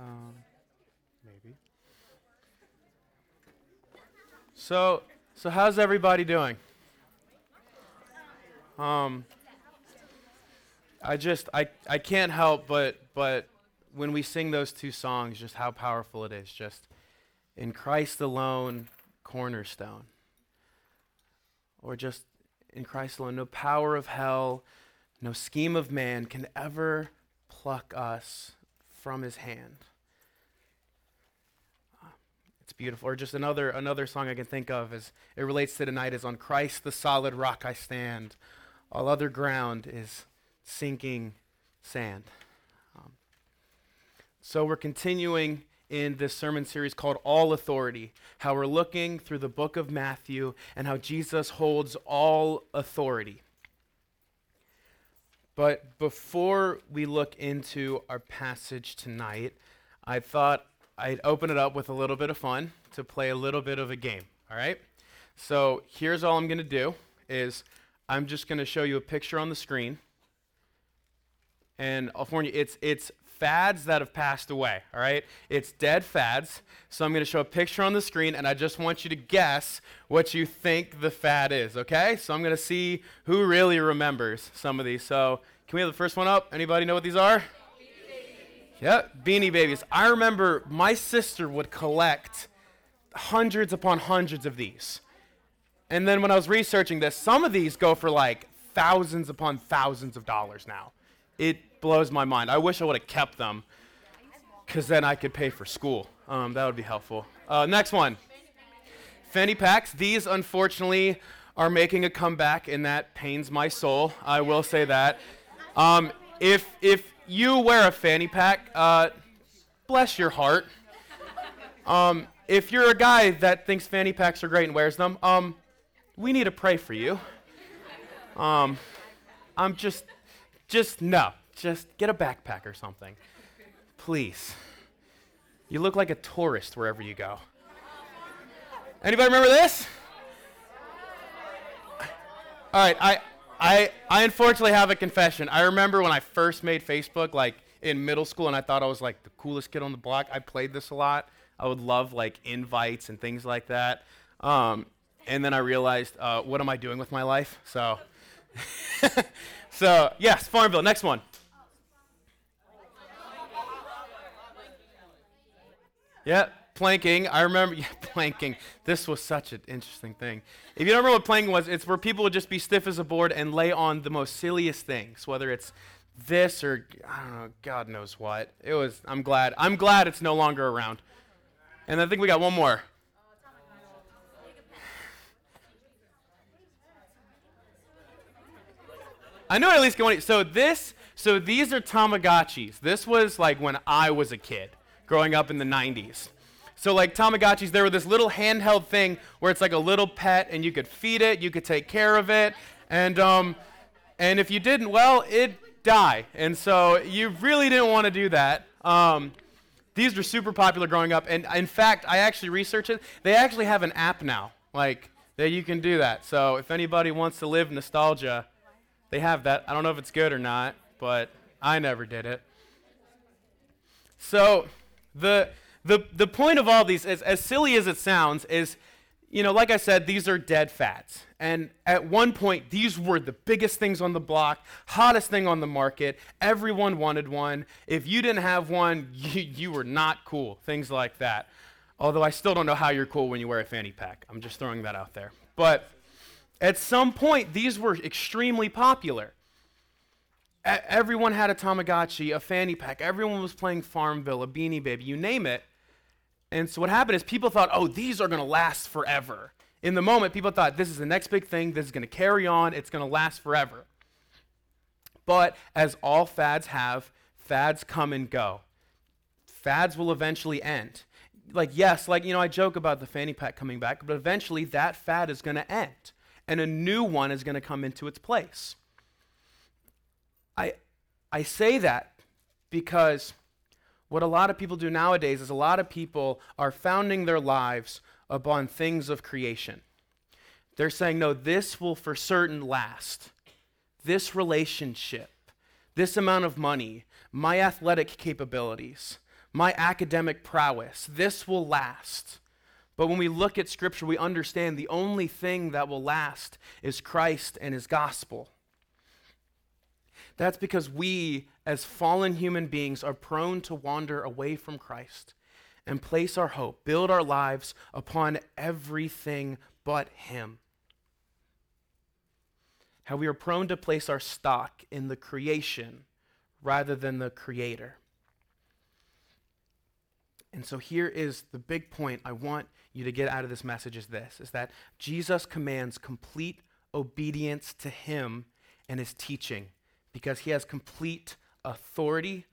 Um, maybe. So, so how's everybody doing? Um, I just I I can't help but but when we sing those two songs, just how powerful it is. Just in Christ alone, cornerstone, or just in Christ alone, no power of hell, no scheme of man can ever pluck us from His hand. Beautiful. Or just another another song I can think of as it relates to tonight is on Christ the solid rock I stand. All other ground is sinking sand. Um, so we're continuing in this sermon series called All Authority, how we're looking through the book of Matthew and how Jesus holds all authority. But before we look into our passage tonight, I thought I'd open it up with a little bit of fun to play a little bit of a game, all right? So here's all I'm going to do is I'm just going to show you a picture on the screen and I'll warn you, it's, it's fads that have passed away, all right? It's dead fads. So I'm going to show a picture on the screen, and I just want you to guess what you think the fad is, okay? So I'm going to see who really remembers some of these. So can we have the first one up? Anybody know what these are? Yeah, Beanie Babies. I remember my sister would collect hundreds upon hundreds of these. And then when I was researching this, some of these go for like thousands upon thousands of dollars now. It blows my mind. I wish I would have kept them because then I could pay for school. Um, that would be helpful. Uh, next one Fanny packs. These, unfortunately, are making a comeback, and that pains my soul. I will say that. Um, if, if you wear a fanny pack, uh, bless your heart. Um, if you're a guy that thinks fanny packs are great and wears them, um, we need to pray for you. Um, I'm just, just no. Just get a backpack or something. Please. You look like a tourist wherever you go. Anybody remember this? All right, I, I, I unfortunately have a confession. I remember when I first made Facebook, like in middle school, and I thought I was like the coolest kid on the block. I played this a lot. I would love like invites and things like that. Um, and then I realized, uh, what am I doing with my life? So, so yes, Farmville. Next one. Yeah, planking. I remember yeah, planking. This was such an interesting thing. If you don't remember what planking was, it's where people would just be stiff as a board and lay on the most silliest things, whether it's this or I don't know, God knows what. It was. I'm glad. I'm glad it's no longer around. And I think we got one more. I know at least going. So this. So these are Tamagotchis. This was like when I was a kid growing up in the 90s. So, like Tamagotchis, there were this little handheld thing where it's like a little pet and you could feed it, you could take care of it, and, um, and if you didn't, well, it'd die. And so you really didn't want to do that. Um, these were super popular growing up, and in fact, I actually researched it. They actually have an app now, like that you can do that. So if anybody wants to live nostalgia, they have that. I don't know if it's good or not, but I never did it. So the, the, the point of all these, is, as silly as it sounds, is, you know, like I said, these are dead fads. And at one point, these were the biggest things on the block, hottest thing on the market. Everyone wanted one. If you didn't have one, you, you were not cool, things like that. Although I still don't know how you're cool when you wear a fanny pack. I'm just throwing that out there. But at some point, these were extremely popular everyone had a Tamagotchi, a fanny pack. Everyone was playing Farmville, a Beanie Baby, you name it. And so what happened is people thought, oh, these are going to last forever. In the moment, people thought, this is the next big thing. This is going to carry on. It's going to last forever. But as all fads have, fads come and go. Fads will eventually end. Like, yes, like, you know, I joke about the fanny pack coming back, but eventually that fad is going to end. And a new one is going to come into its place. I, I say that because what a lot of people do nowadays is a lot of people are founding their lives upon things of creation. They're saying, no, this will for certain last. This relationship, this amount of money, my athletic capabilities, my academic prowess. This will last. But when we look at Scripture, we understand the only thing that will last is Christ and His gospel. That's because we, as fallen human beings, are prone to wander away from Christ and place our hope, build our lives upon everything but Him. How we are prone to place our stock in the creation rather than the Creator. And so here is the big point I want you to get out of this message is this is that Jesus commands complete obedience to him and his teaching because he has complete authority,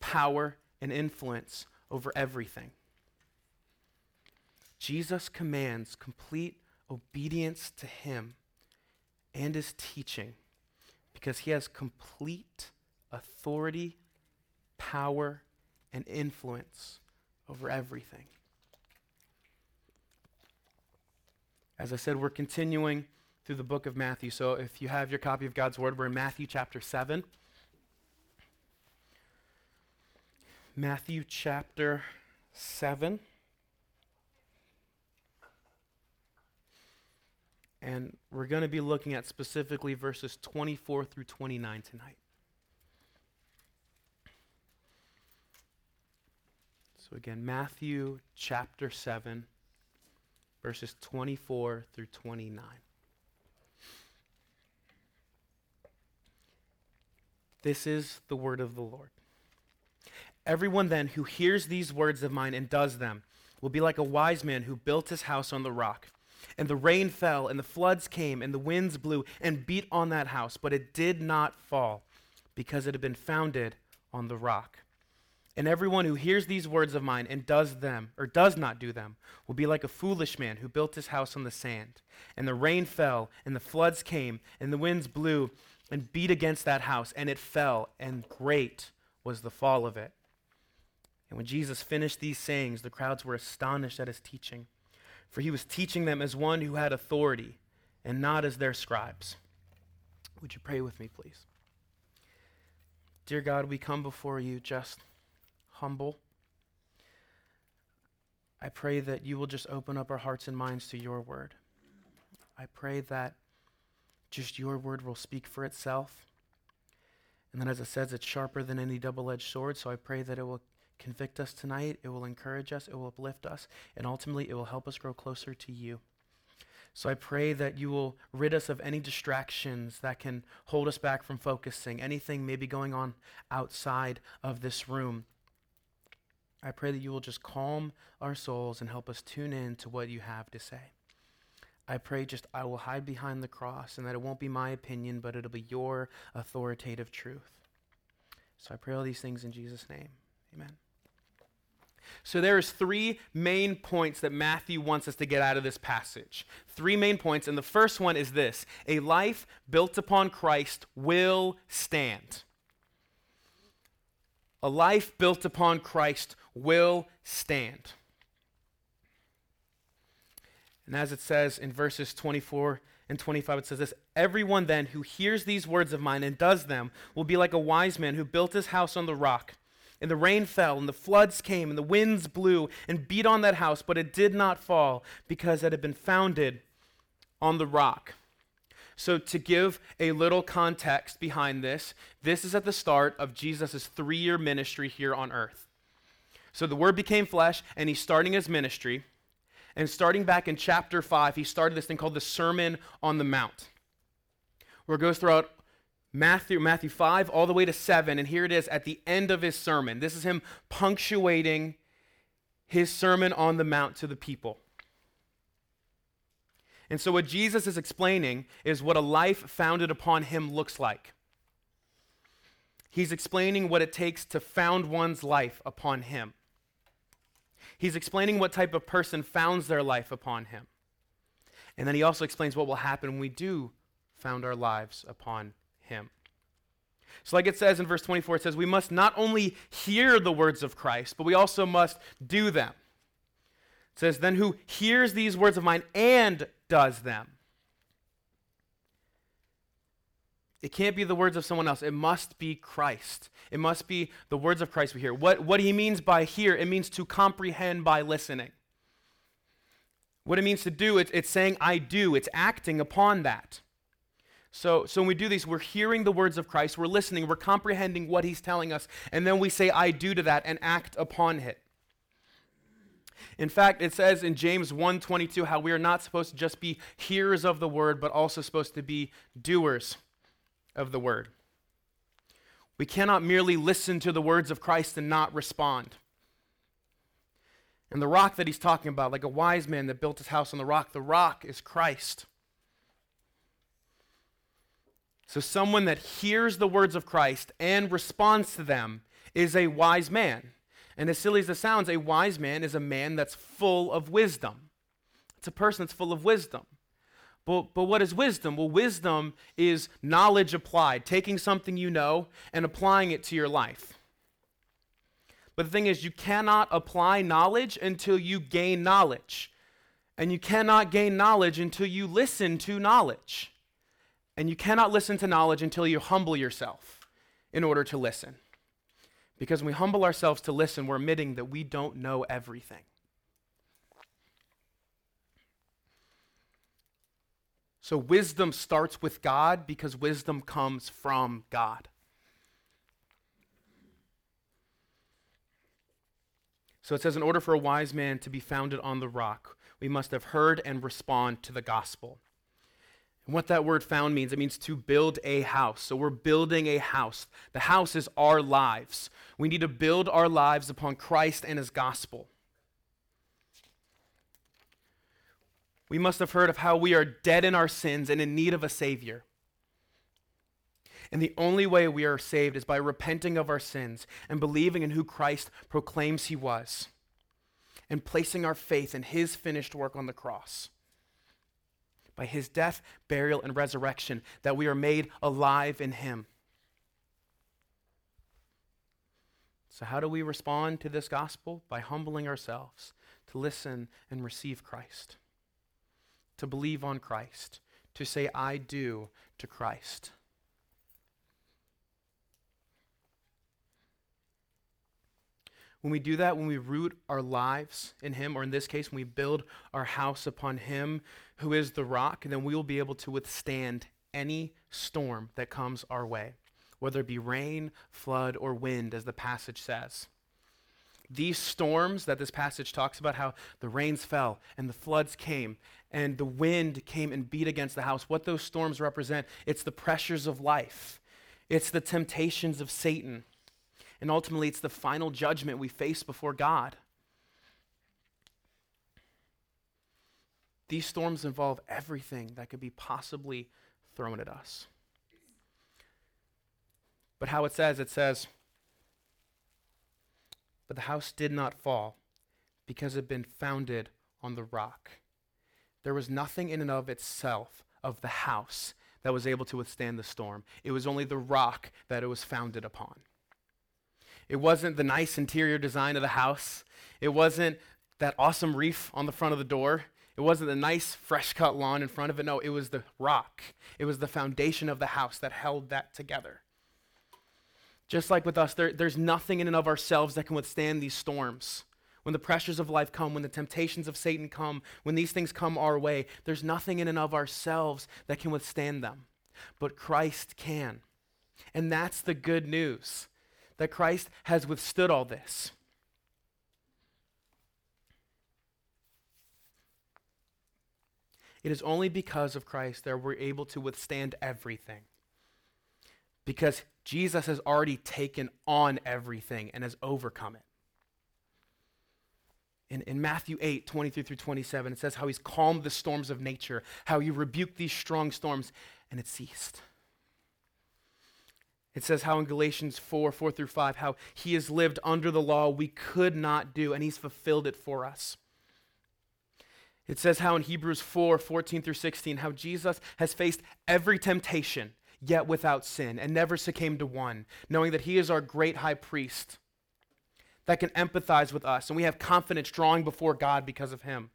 power, and influence over everything. Jesus commands complete obedience to him and his teaching because he has complete authority, power, and influence over everything. As I said, we're continuing through the book of Matthew. So if you have your copy of God's Word, we're in Matthew chapter 7. Matthew chapter 7. And we're going to be looking at specifically verses 24 through 29 tonight. So again, Matthew chapter 7, verses 24 through 29. This is the word of the Lord. Everyone then who hears these words of mine and does them will be like a wise man who built his house on the rock. And the rain fell, and the floods came, and the winds blew and beat on that house, but it did not fall, because it had been founded on the rock. And everyone who hears these words of mine and does them, or does not do them, will be like a foolish man who built his house on the sand. And the rain fell, and the floods came, and the winds blew and beat against that house, and it fell, and great was the fall of it. And when Jesus finished these sayings, the crowds were astonished at his teaching, for he was teaching them as one who had authority, and not as their scribes. Would you pray with me, please? Dear God, we come before you just humble. I pray that you will just open up our hearts and minds to your word. I pray that just your word will speak for itself. And then, as it says, it's sharper than any double edged sword. So I pray that it will convict us tonight, it will encourage us, it will uplift us, and ultimately it will help us grow closer to you. So I pray that you will rid us of any distractions that can hold us back from focusing, anything maybe going on outside of this room. I pray that you will just calm our souls and help us tune in to what you have to say. I pray just I will hide behind the cross and that it won't be my opinion, but it'll be your authoritative truth. So I pray all these things in Jesus' name. Amen. So there's three main points that Matthew wants us to get out of this passage. Three main points, and the first one is this: a life built upon Christ will stand. A life built upon Christ will stand. And as it says in verses 24 and 25, it says this Everyone then who hears these words of mine and does them will be like a wise man who built his house on the rock. And the rain fell, and the floods came, and the winds blew and beat on that house, but it did not fall because it had been founded on the rock. So, to give a little context behind this, this is at the start of Jesus' three year ministry here on earth. So, the Word became flesh, and he's starting his ministry. And starting back in chapter 5, he started this thing called the Sermon on the Mount, where it goes throughout Matthew, Matthew 5 all the way to 7. And here it is at the end of his sermon. This is him punctuating his Sermon on the Mount to the people. And so, what Jesus is explaining is what a life founded upon him looks like. He's explaining what it takes to found one's life upon him. He's explaining what type of person founds their life upon him. And then he also explains what will happen when we do found our lives upon him. So, like it says in verse 24, it says, We must not only hear the words of Christ, but we also must do them. It says, Then who hears these words of mine and does them? It can't be the words of someone else. It must be Christ. It must be the words of Christ we hear. What, what he means by hear, it means to comprehend by listening. What it means to do, it's, it's saying, I do. It's acting upon that. So, so when we do these, we're hearing the words of Christ, we're listening, we're comprehending what he's telling us, and then we say, I do to that and act upon it. In fact, it says in James 1:22 how we are not supposed to just be hearers of the word, but also supposed to be doers of the word. We cannot merely listen to the words of Christ and not respond. And the rock that he's talking about, like a wise man that built his house on the rock, the rock is Christ. So, someone that hears the words of Christ and responds to them is a wise man. And as silly as it sounds, a wise man is a man that's full of wisdom. It's a person that's full of wisdom. But, but what is wisdom? Well, wisdom is knowledge applied, taking something you know and applying it to your life. But the thing is, you cannot apply knowledge until you gain knowledge. And you cannot gain knowledge until you listen to knowledge. And you cannot listen to knowledge until you humble yourself in order to listen. Because when we humble ourselves to listen, we're admitting that we don't know everything. So wisdom starts with God because wisdom comes from God. So it says, in order for a wise man to be founded on the rock, we must have heard and respond to the gospel. And what that word found means, it means to build a house. So we're building a house. The house is our lives. We need to build our lives upon Christ and his gospel. We must have heard of how we are dead in our sins and in need of a Savior. And the only way we are saved is by repenting of our sins and believing in who Christ proclaims He was and placing our faith in His finished work on the cross. By His death, burial, and resurrection, that we are made alive in Him. So, how do we respond to this gospel? By humbling ourselves to listen and receive Christ to believe on Christ, to say, I do to Christ. When we do that, when we root our lives in Him, or in this case, when we build our house upon Him who is the rock, then we will be able to withstand any storm that comes our way, whether it be rain, flood, or wind, as the passage says. These storms that this passage talks about, how the rains fell and the floods came and the wind came and beat against the house, what those storms represent, it's the pressures of life, it's the temptations of Satan, and ultimately it's the final judgment we face before God. These storms involve everything that could be possibly thrown at us. But how it says, it says, but the house did not fall because it had been founded on the rock. There was nothing in and of itself of the house that was able to withstand the storm. It was only the rock that it was founded upon. It wasn't the nice interior design of the house. It wasn't that awesome reef on the front of the door. It wasn't the nice fresh cut lawn in front of it. No, it was the rock. It was the foundation of the house that held that together. Just like with us, there, there's nothing in and of ourselves that can withstand these storms. When the pressures of life come, when the temptations of Satan come, when these things come our way, there's nothing in and of ourselves that can withstand them. But Christ can. And that's the good news that Christ has withstood all this. It is only because of Christ that we're able to withstand everything. Because Jesus has already taken on everything and has overcome it. In, in Matthew 8, 23 through 27, it says how he's calmed the storms of nature, how he rebuked these strong storms, and it ceased. It says how in Galatians 4, 4 through 5, how he has lived under the law we could not do, and he's fulfilled it for us. It says how in Hebrews 4, 14 through 16, how Jesus has faced every temptation yet without sin, and never succumbed to one, knowing that he is our great high priest that can empathize with us, and we have confidence drawing before God because of him.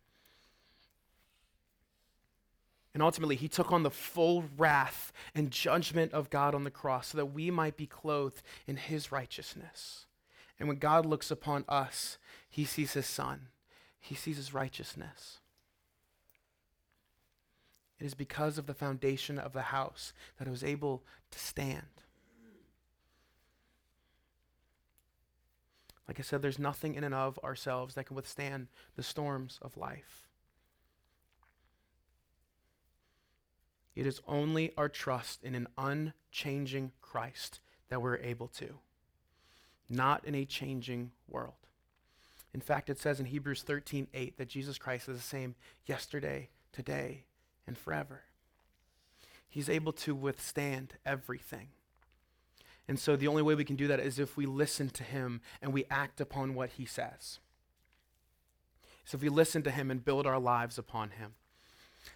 And ultimately, he took on the full wrath and judgment of God on the cross so that we might be clothed in his righteousness. And when God looks upon us, he sees his son, he sees his righteousness. It is because of the foundation of the house that it was able to stand. Like I said, there's nothing in and of ourselves that can withstand the storms of life. It is only our trust in an unchanging Christ that we're able to, not in a changing world. In fact, it says in Hebrews 13 8 that Jesus Christ is the same yesterday, today, and forever. He's able to withstand everything. And so the only way we can do that is if we listen to him and we act upon what he says. So if we listen to him and build our lives upon him.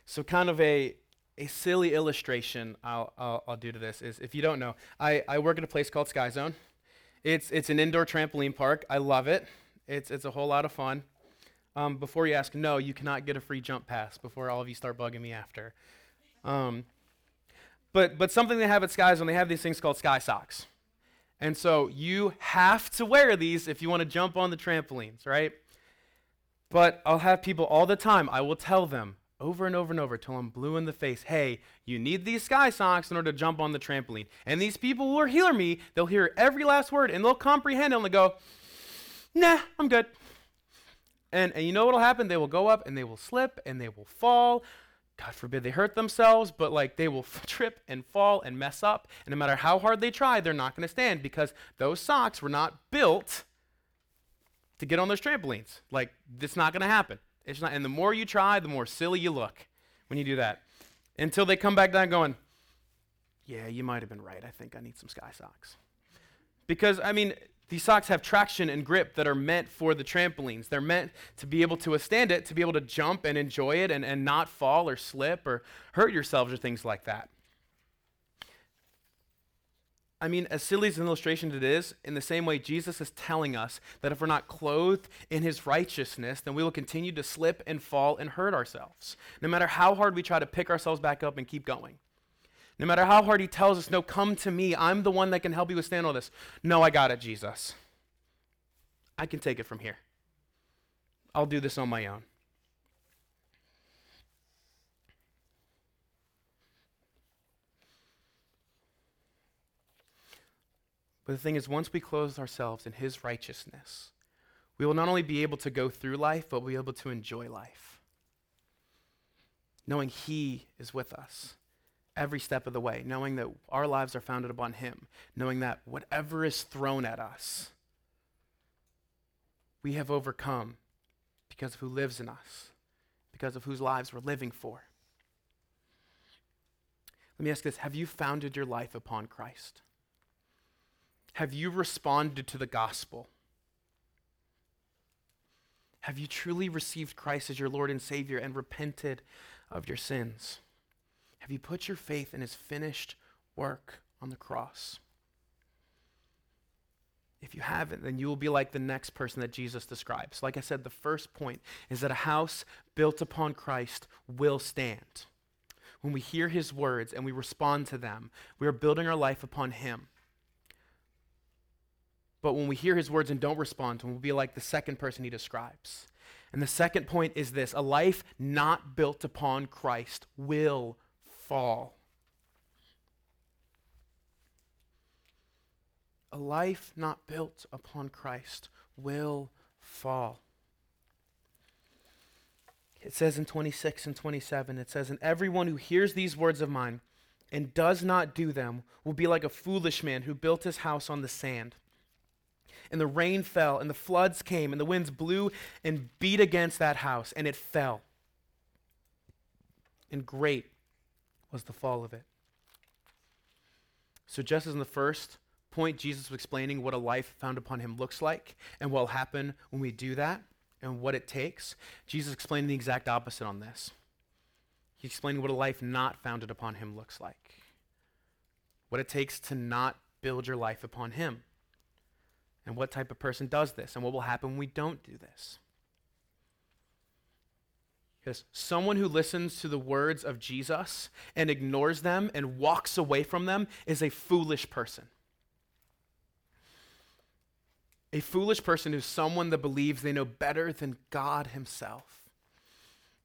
So kind of a a silly illustration I'll, I'll, I'll, do to this is if you don't know, I, I work at a place called Sky Zone. It's, it's an indoor trampoline park. I love it. It's, it's a whole lot of fun. Um, before you ask, no, you cannot get a free jump pass before all of you start bugging me after. Um, but, but something they have at Sky Zone, they have these things called Sky Socks. And so you have to wear these if you want to jump on the trampolines, right? But I'll have people all the time, I will tell them, over and over and over till I'm blue in the face. Hey, you need these sky socks in order to jump on the trampoline. And these people will hear me, they'll hear every last word, and they'll comprehend it and they go, nah, I'm good. And, and you know what'll happen? They will go up and they will slip and they will fall. God forbid they hurt themselves, but like they will trip and fall and mess up. And no matter how hard they try, they're not going to stand because those socks were not built to get on those trampolines. Like, it's not going to happen. It's not, and the more you try, the more silly you look when you do that. Until they come back down going, yeah, you might have been right. I think I need some sky socks. Because, I mean, these socks have traction and grip that are meant for the trampolines. They're meant to be able to withstand it, to be able to jump and enjoy it and, and not fall or slip or hurt yourselves or things like that. I mean, as silly as an illustration it is, in the same way, Jesus is telling us that if we're not clothed in his righteousness, then we will continue to slip and fall and hurt ourselves. No matter how hard we try to pick ourselves back up and keep going. No matter how hard he tells us, no, come to me. I'm the one that can help you withstand all this. No, I got it, Jesus. I can take it from here. I'll do this on my own. But the thing is, once we clothe ourselves in His righteousness, we will not only be able to go through life, but we'll be able to enjoy life. Knowing He is with us every step of the way, knowing that our lives are founded upon Him, knowing that whatever is thrown at us, we have overcome because of who lives in us, because of whose lives we're living for. Let me ask this Have you founded your life upon Christ? Have you responded to the gospel? Have you truly received Christ as your Lord and Savior and repented of your sins? Have you put your faith in his finished work on the cross? If you haven't, then you will be like the next person that Jesus describes. Like I said, the first point is that a house built upon Christ will stand. When we hear his words and we respond to them, we are building our life upon him. But when we hear his words and don't respond to him, we'll be like the second person he describes. And the second point is this a life not built upon Christ will fall. A life not built upon Christ will fall. It says in 26 and 27, it says, And everyone who hears these words of mine and does not do them will be like a foolish man who built his house on the sand and the rain fell, and the floods came, and the winds blew and beat against that house, and it fell. And great was the fall of it. So, just as in the first point, Jesus was explaining what a life found upon him looks like and what will happen when we do that and what it takes, Jesus explained the exact opposite on this. He explained what a life not founded upon him looks like, what it takes to not build your life upon him and what type of person does this and what will happen when we don't do this. Yes, someone who listens to the words of Jesus and ignores them and walks away from them is a foolish person. A foolish person is someone that believes they know better than God himself.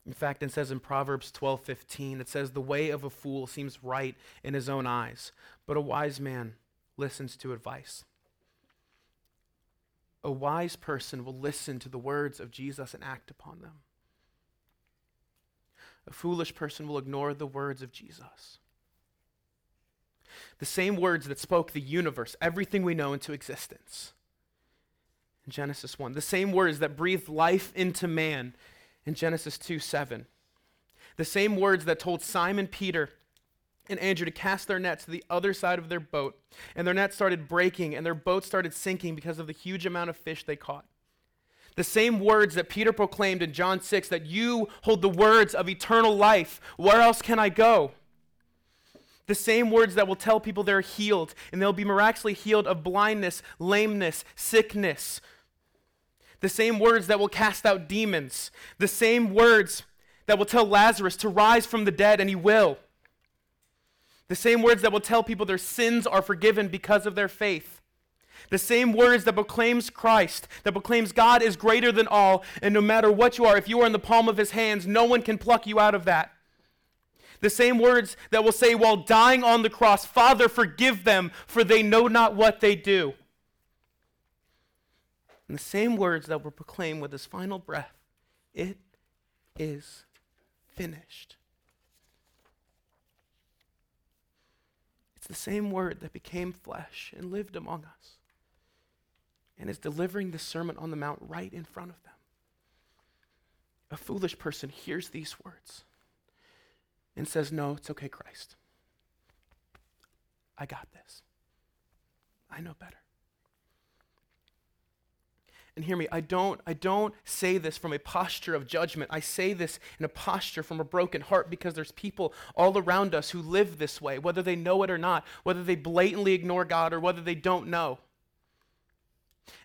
In fact, it says in Proverbs 12:15, it says the way of a fool seems right in his own eyes, but a wise man listens to advice. A wise person will listen to the words of Jesus and act upon them. A foolish person will ignore the words of Jesus. The same words that spoke the universe, everything we know, into existence. In Genesis 1. The same words that breathed life into man in Genesis 2 7. The same words that told Simon Peter and Andrew to cast their nets to the other side of their boat. And their net started breaking and their boat started sinking because of the huge amount of fish they caught. The same words that Peter proclaimed in John 6 that you hold the words of eternal life. Where else can I go? The same words that will tell people they're healed and they'll be miraculously healed of blindness, lameness, sickness. The same words that will cast out demons. The same words that will tell Lazarus to rise from the dead, and he will. The same words that will tell people their sins are forgiven because of their faith. The same words that proclaims Christ, that proclaims God is greater than all, and no matter what you are, if you are in the palm of his hands, no one can pluck you out of that. The same words that will say while dying on the cross, Father, forgive them, for they know not what they do. And the same words that will proclaim with his final breath, It is finished. It's the same word that became flesh and lived among us and is delivering the Sermon on the Mount right in front of them. A foolish person hears these words and says, No, it's okay, Christ. I got this. I know better. And hear me, I don't, I don't say this from a posture of judgment. I say this in a posture from a broken heart because there's people all around us who live this way, whether they know it or not, whether they blatantly ignore God or whether they don't know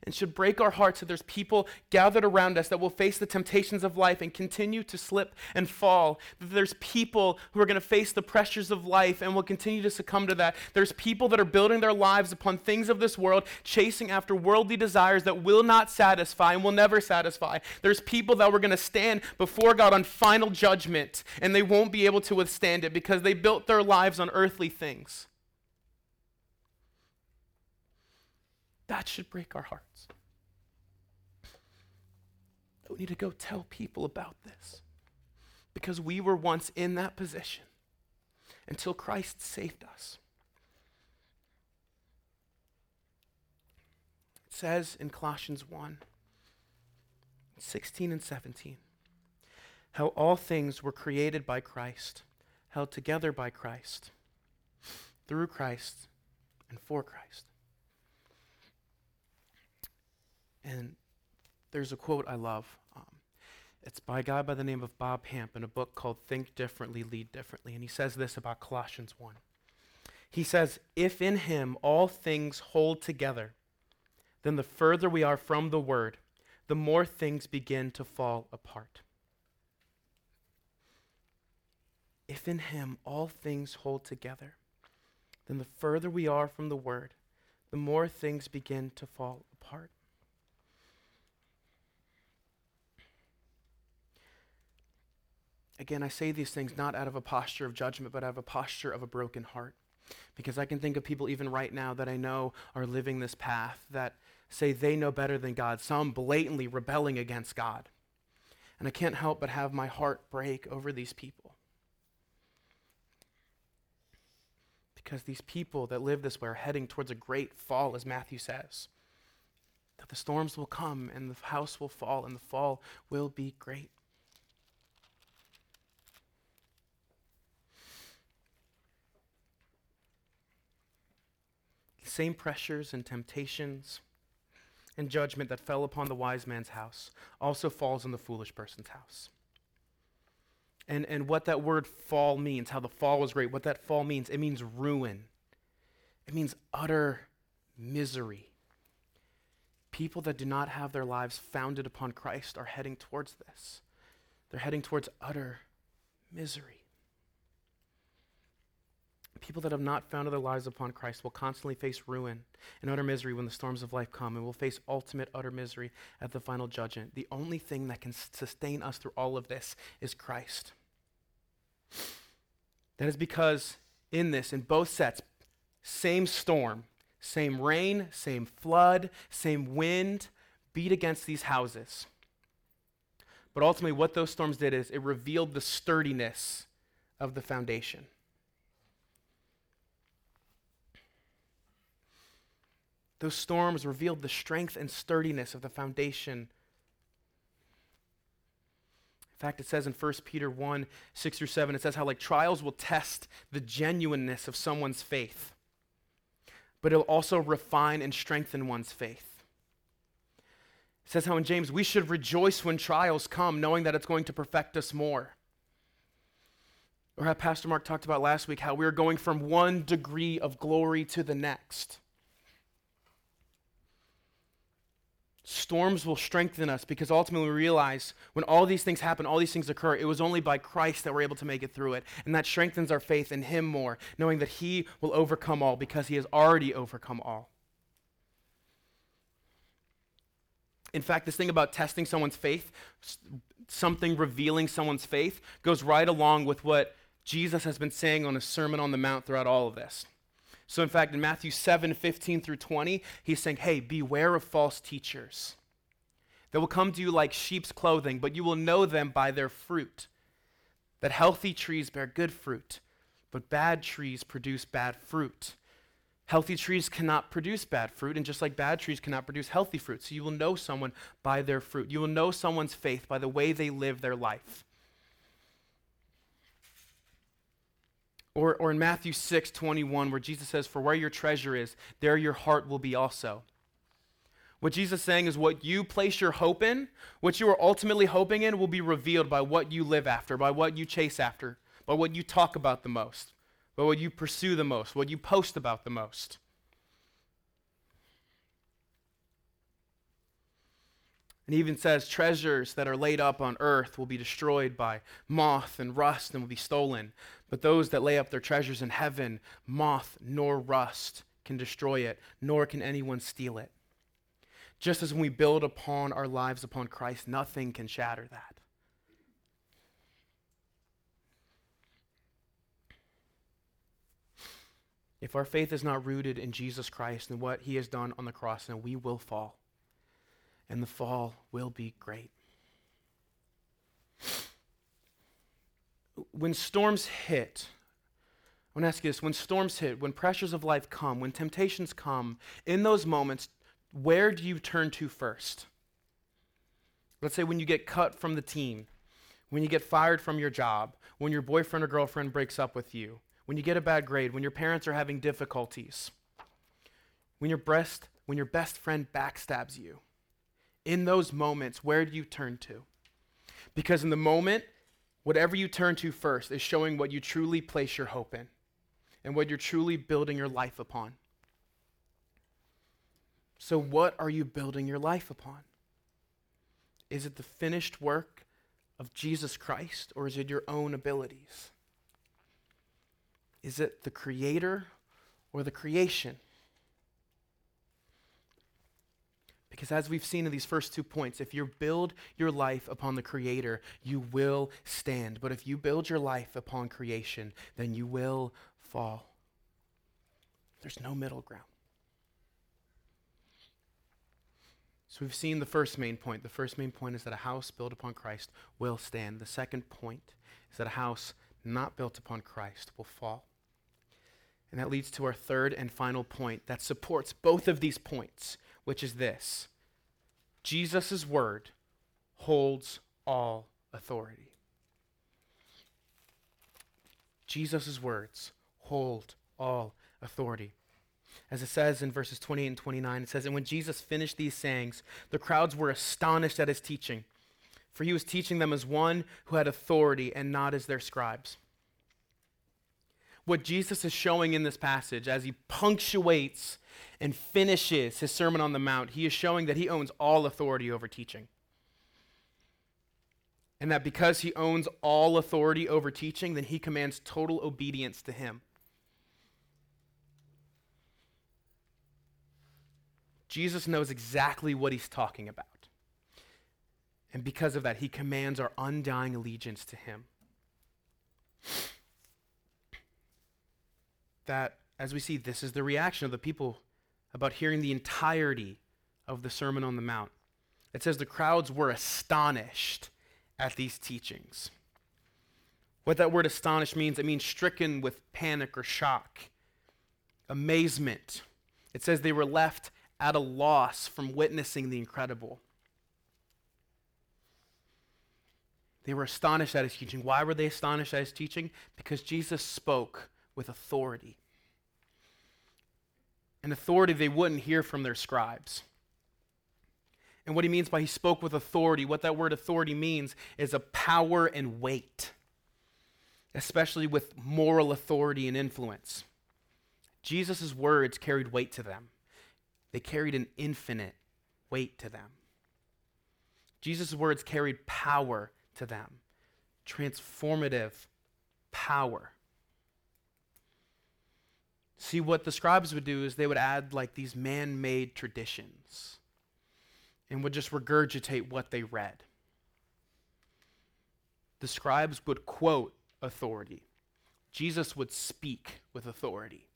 and should break our hearts that there's people gathered around us that will face the temptations of life and continue to slip and fall. That there's people who are going to face the pressures of life and will continue to succumb to that. There's people that are building their lives upon things of this world, chasing after worldly desires that will not satisfy and will never satisfy. There's people that were going to stand before God on final judgment and they won't be able to withstand it because they built their lives on earthly things. That should break our hearts. We need to go tell people about this because we were once in that position until Christ saved us. It says in Colossians 1 16 and 17 how all things were created by Christ, held together by Christ, through Christ, and for Christ. And there's a quote I love. Um, it's by a guy by the name of Bob Hamp in a book called Think Differently, Lead Differently. And he says this about Colossians 1. He says, If in him all things hold together, then the further we are from the word, the more things begin to fall apart. If in him all things hold together, then the further we are from the word, the more things begin to fall apart. Again, I say these things not out of a posture of judgment, but out of a posture of a broken heart. Because I can think of people even right now that I know are living this path that say they know better than God, some blatantly rebelling against God. And I can't help but have my heart break over these people. Because these people that live this way are heading towards a great fall, as Matthew says. That the storms will come and the house will fall and the fall will be great. Same pressures and temptations and judgment that fell upon the wise man's house also falls on the foolish person's house. And, and what that word fall means, how the fall was great, what that fall means, it means ruin. It means utter misery. People that do not have their lives founded upon Christ are heading towards this. they're heading towards utter misery. People that have not founded their lives upon Christ will constantly face ruin and utter misery when the storms of life come, and will face ultimate utter misery at the final judgment. The only thing that can sustain us through all of this is Christ. That is because in this, in both sets, same storm, same rain, same flood, same wind beat against these houses. But ultimately, what those storms did is it revealed the sturdiness of the foundation. Those storms revealed the strength and sturdiness of the foundation. In fact, it says in 1 Peter 1 6 through 7, it says how like trials will test the genuineness of someone's faith, but it'll also refine and strengthen one's faith. It says how in James, we should rejoice when trials come, knowing that it's going to perfect us more. Or how Pastor Mark talked about last week, how we are going from one degree of glory to the next. Storms will strengthen us because ultimately we realize when all these things happen, all these things occur, it was only by Christ that we're able to make it through it. And that strengthens our faith in Him more, knowing that He will overcome all because He has already overcome all. In fact, this thing about testing someone's faith, something revealing someone's faith, goes right along with what Jesus has been saying on His Sermon on the Mount throughout all of this. So, in fact, in Matthew 7 15 through 20, he's saying, Hey, beware of false teachers. They will come to you like sheep's clothing, but you will know them by their fruit. That healthy trees bear good fruit, but bad trees produce bad fruit. Healthy trees cannot produce bad fruit, and just like bad trees cannot produce healthy fruit. So you will know someone by their fruit. You will know someone's faith by the way they live their life. Or, or in Matthew 6 21, where Jesus says, For where your treasure is, there your heart will be also. What Jesus is saying is what you place your hope in, what you are ultimately hoping in, will be revealed by what you live after, by what you chase after, by what you talk about the most, by what you pursue the most, what you post about the most. And he even says, treasures that are laid up on earth will be destroyed by moth and rust and will be stolen. But those that lay up their treasures in heaven, moth nor rust can destroy it, nor can anyone steal it. Just as when we build upon our lives upon Christ, nothing can shatter that. If our faith is not rooted in Jesus Christ and what he has done on the cross, then we will fall and the fall will be great. When storms hit, I want to ask you this when storms hit, when pressures of life come, when temptations come, in those moments, where do you turn to first? Let's say when you get cut from the team, when you get fired from your job, when your boyfriend or girlfriend breaks up with you, when you get a bad grade, when your parents are having difficulties, when your best, when your best friend backstabs you in those moments, where do you turn to? Because in the moment, whatever you turn to first is showing what you truly place your hope in and what you're truly building your life upon. So, what are you building your life upon? Is it the finished work of Jesus Christ or is it your own abilities? Is it the Creator or the creation? Because as we've seen in these first two points, if you build your life upon the Creator, you will stand. But if you build your life upon creation, then you will fall. There's no middle ground. So we've seen the first main point. The first main point is that a house built upon Christ will stand. The second point is that a house not built upon Christ will fall. And that leads to our third and final point that supports both of these points which is this Jesus' word holds all authority. Jesus' words hold all authority. As it says in verses 28 and 29, it says, And when Jesus finished these sayings, the crowds were astonished at his teaching, for he was teaching them as one who had authority and not as their scribes. What Jesus is showing in this passage as he punctuates and finishes his Sermon on the Mount, he is showing that he owns all authority over teaching. and that because he owns all authority over teaching, then he commands total obedience to him. Jesus knows exactly what he's talking about. And because of that, he commands our undying allegiance to him. That, as we see, this is the reaction of the people about hearing the entirety of the Sermon on the Mount. It says the crowds were astonished at these teachings. What that word astonished means, it means stricken with panic or shock, amazement. It says they were left at a loss from witnessing the incredible. They were astonished at his teaching. Why were they astonished at his teaching? Because Jesus spoke with authority. An authority they wouldn't hear from their scribes. And what he means by he spoke with authority, what that word authority means is a power and weight, especially with moral authority and influence. Jesus' words carried weight to them, they carried an infinite weight to them. Jesus' words carried power to them, transformative power. See, what the scribes would do is they would add like these man made traditions and would just regurgitate what they read. The scribes would quote authority, Jesus would speak with authority.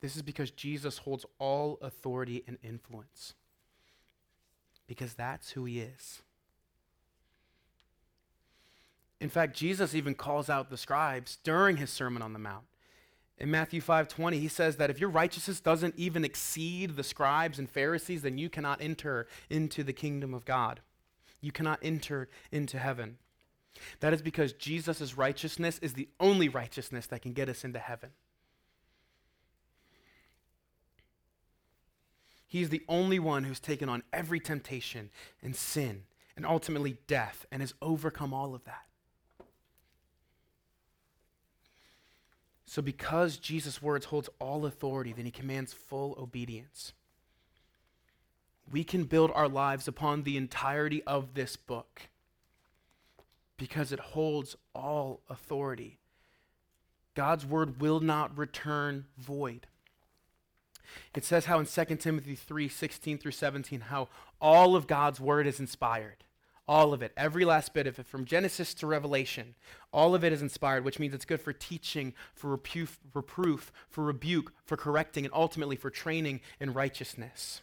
This is because Jesus holds all authority and influence. Because that's who he is. In fact, Jesus even calls out the scribes during his Sermon on the Mount. In Matthew 5:20, he says that if your righteousness doesn't even exceed the scribes and Pharisees, then you cannot enter into the kingdom of God. You cannot enter into heaven. That is because Jesus' righteousness is the only righteousness that can get us into heaven. He's the only one who's taken on every temptation and sin and ultimately death and has overcome all of that. So, because Jesus' words holds all authority, then he commands full obedience. We can build our lives upon the entirety of this book because it holds all authority. God's word will not return void. It says how in 2 Timothy 3 16 through 17, how all of God's word is inspired. All of it, every last bit of it, from Genesis to Revelation, all of it is inspired, which means it's good for teaching, for reproof, for rebuke, for correcting, and ultimately for training in righteousness.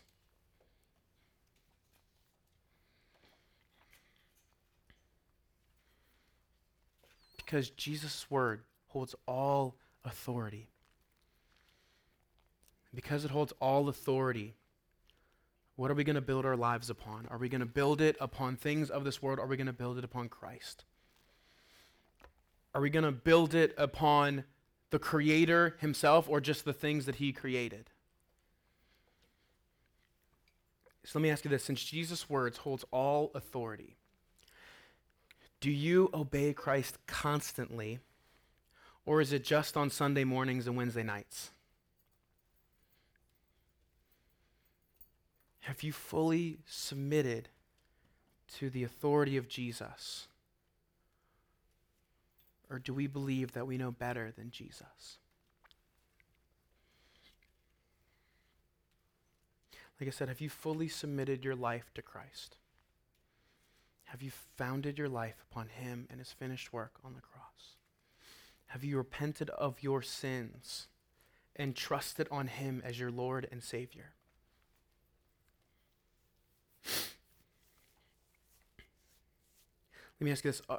Because Jesus' word holds all authority. Because it holds all authority, what are we going to build our lives upon? Are we going to build it upon things of this world? Are we going to build it upon Christ? Are we going to build it upon the Creator Himself or just the things that He created? So let me ask you this since Jesus' words holds all authority, do you obey Christ constantly, or is it just on Sunday mornings and Wednesday nights? Have you fully submitted to the authority of Jesus? Or do we believe that we know better than Jesus? Like I said, have you fully submitted your life to Christ? Have you founded your life upon Him and His finished work on the cross? Have you repented of your sins and trusted on Him as your Lord and Savior? Let me ask you this uh,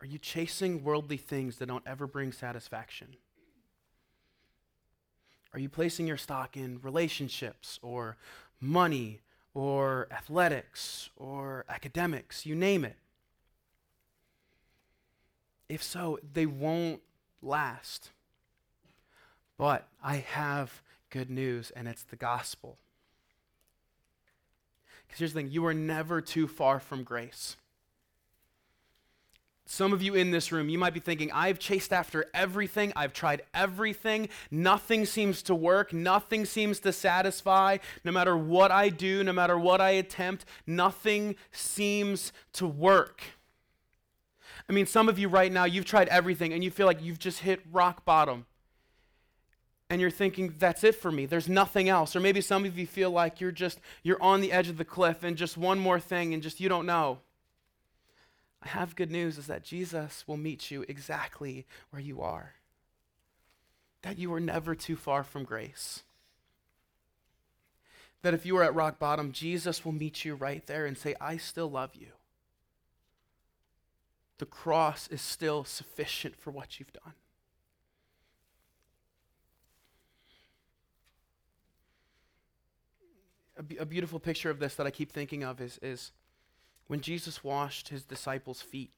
Are you chasing worldly things that don't ever bring satisfaction? Are you placing your stock in relationships or money or athletics or academics? You name it. If so, they won't last. But I have good news, and it's the gospel. Because here's the thing you are never too far from grace. Some of you in this room, you might be thinking, I've chased after everything, I've tried everything, nothing seems to work, nothing seems to satisfy. No matter what I do, no matter what I attempt, nothing seems to work. I mean, some of you right now, you've tried everything and you feel like you've just hit rock bottom. And you're thinking, that's it for me. There's nothing else. Or maybe some of you feel like you're just, you're on the edge of the cliff and just one more thing and just you don't know. I have good news is that Jesus will meet you exactly where you are. That you are never too far from grace. That if you are at rock bottom, Jesus will meet you right there and say, I still love you. The cross is still sufficient for what you've done. A, beautiful picture of this that I keep thinking of is, is when Jesus washed his disciples' feet.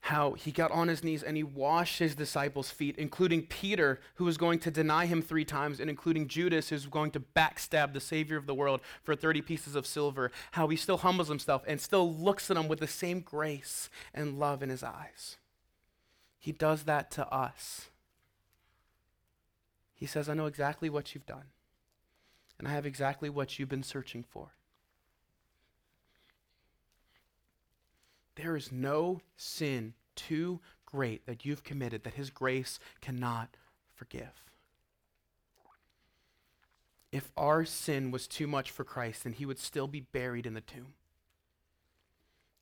How he got on his knees and he washed his disciples' feet, including Peter, who was going to deny him three times, and including Judas, who's going to backstab the Savior of the world for 30 pieces of silver. How he still humbles himself and still looks at them with the same grace and love in his eyes. He does that to us. He says, I know exactly what you've done, and I have exactly what you've been searching for. There is no sin too great that you've committed that His grace cannot forgive. If our sin was too much for Christ, then He would still be buried in the tomb.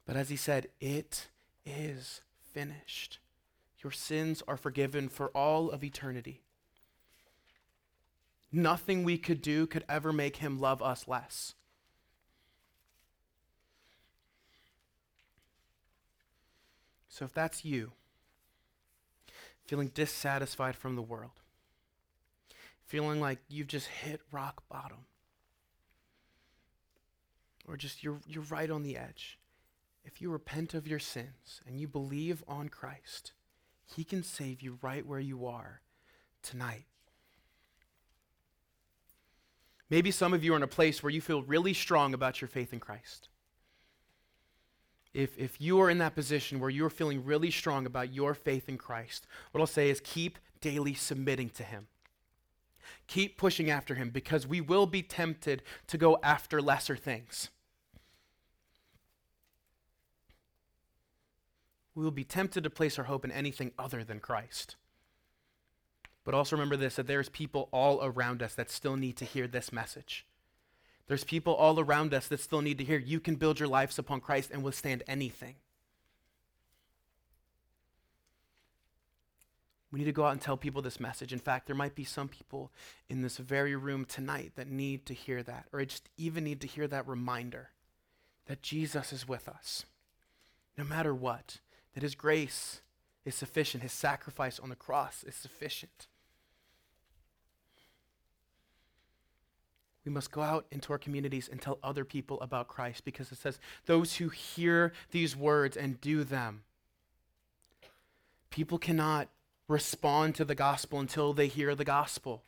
But as He said, it is finished. Your sins are forgiven for all of eternity. Nothing we could do could ever make Him love us less. So if that's you, feeling dissatisfied from the world, feeling like you've just hit rock bottom, or just you're, you're right on the edge, if you repent of your sins and you believe on Christ, He can save you right where you are tonight. Maybe some of you are in a place where you feel really strong about your faith in Christ if, if you are in that position where you're feeling really strong about your faith in Christ, what I'll say is keep daily submitting to Him. Keep pushing after Him because we will be tempted to go after lesser things. We will be tempted to place our hope in anything other than Christ. But also remember this that there's people all around us that still need to hear this message. There's people all around us that still need to hear you can build your lives upon Christ and withstand anything. We need to go out and tell people this message. In fact, there might be some people in this very room tonight that need to hear that, or just even need to hear that reminder that Jesus is with us, no matter what, that His grace is sufficient, His sacrifice on the cross is sufficient. We must go out into our communities and tell other people about Christ because it says, those who hear these words and do them. People cannot respond to the gospel until they hear the gospel.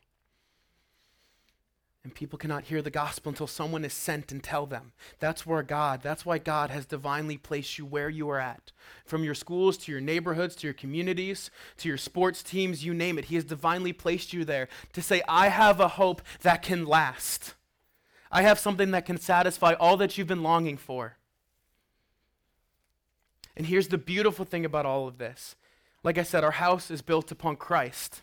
And people cannot hear the gospel until someone is sent and tell them. That's where God, that's why God has divinely placed you where you are at. From your schools to your neighborhoods to your communities to your sports teams, you name it. He has divinely placed you there to say, I have a hope that can last. I have something that can satisfy all that you've been longing for. And here's the beautiful thing about all of this. Like I said, our house is built upon Christ.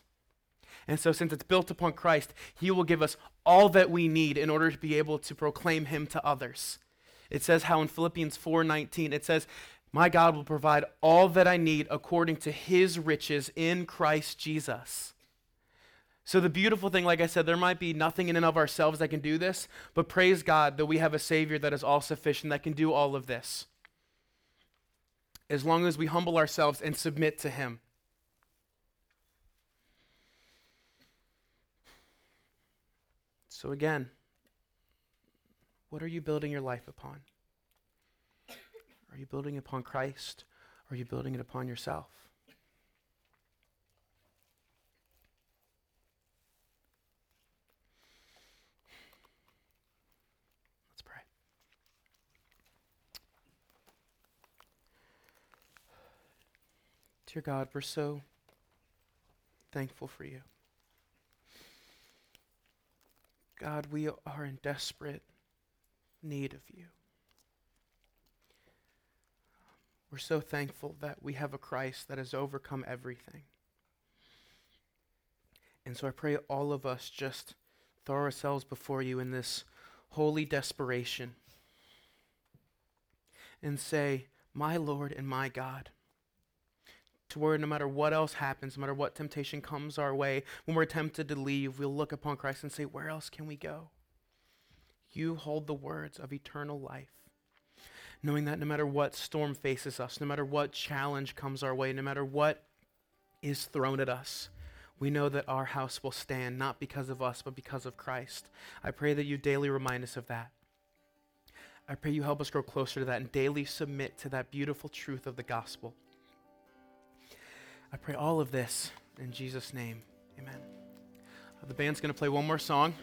And so, since it's built upon Christ, He will give us all that we need in order to be able to proclaim Him to others. It says how in Philippians 4:19 it says, "My God will provide all that I need according to His riches in Christ Jesus." So, the beautiful thing, like I said, there might be nothing in and of ourselves that can do this, but praise God that we have a Savior that is all sufficient, that can do all of this. As long as we humble ourselves and submit to Him. So, again, what are you building your life upon? Are you building upon Christ? Or are you building it upon yourself? Let's pray. Dear God, we're so thankful for you. God, we are in desperate need of you. We're so thankful that we have a Christ that has overcome everything. And so I pray all of us just throw ourselves before you in this holy desperation and say, My Lord and my God. To where no matter what else happens, no matter what temptation comes our way, when we're tempted to leave, we'll look upon Christ and say, Where else can we go? You hold the words of eternal life. Knowing that no matter what storm faces us, no matter what challenge comes our way, no matter what is thrown at us, we know that our house will stand not because of us, but because of Christ. I pray that you daily remind us of that. I pray you help us grow closer to that and daily submit to that beautiful truth of the gospel. I pray all of this in Jesus' name. Amen. Uh, the band's going to play one more song.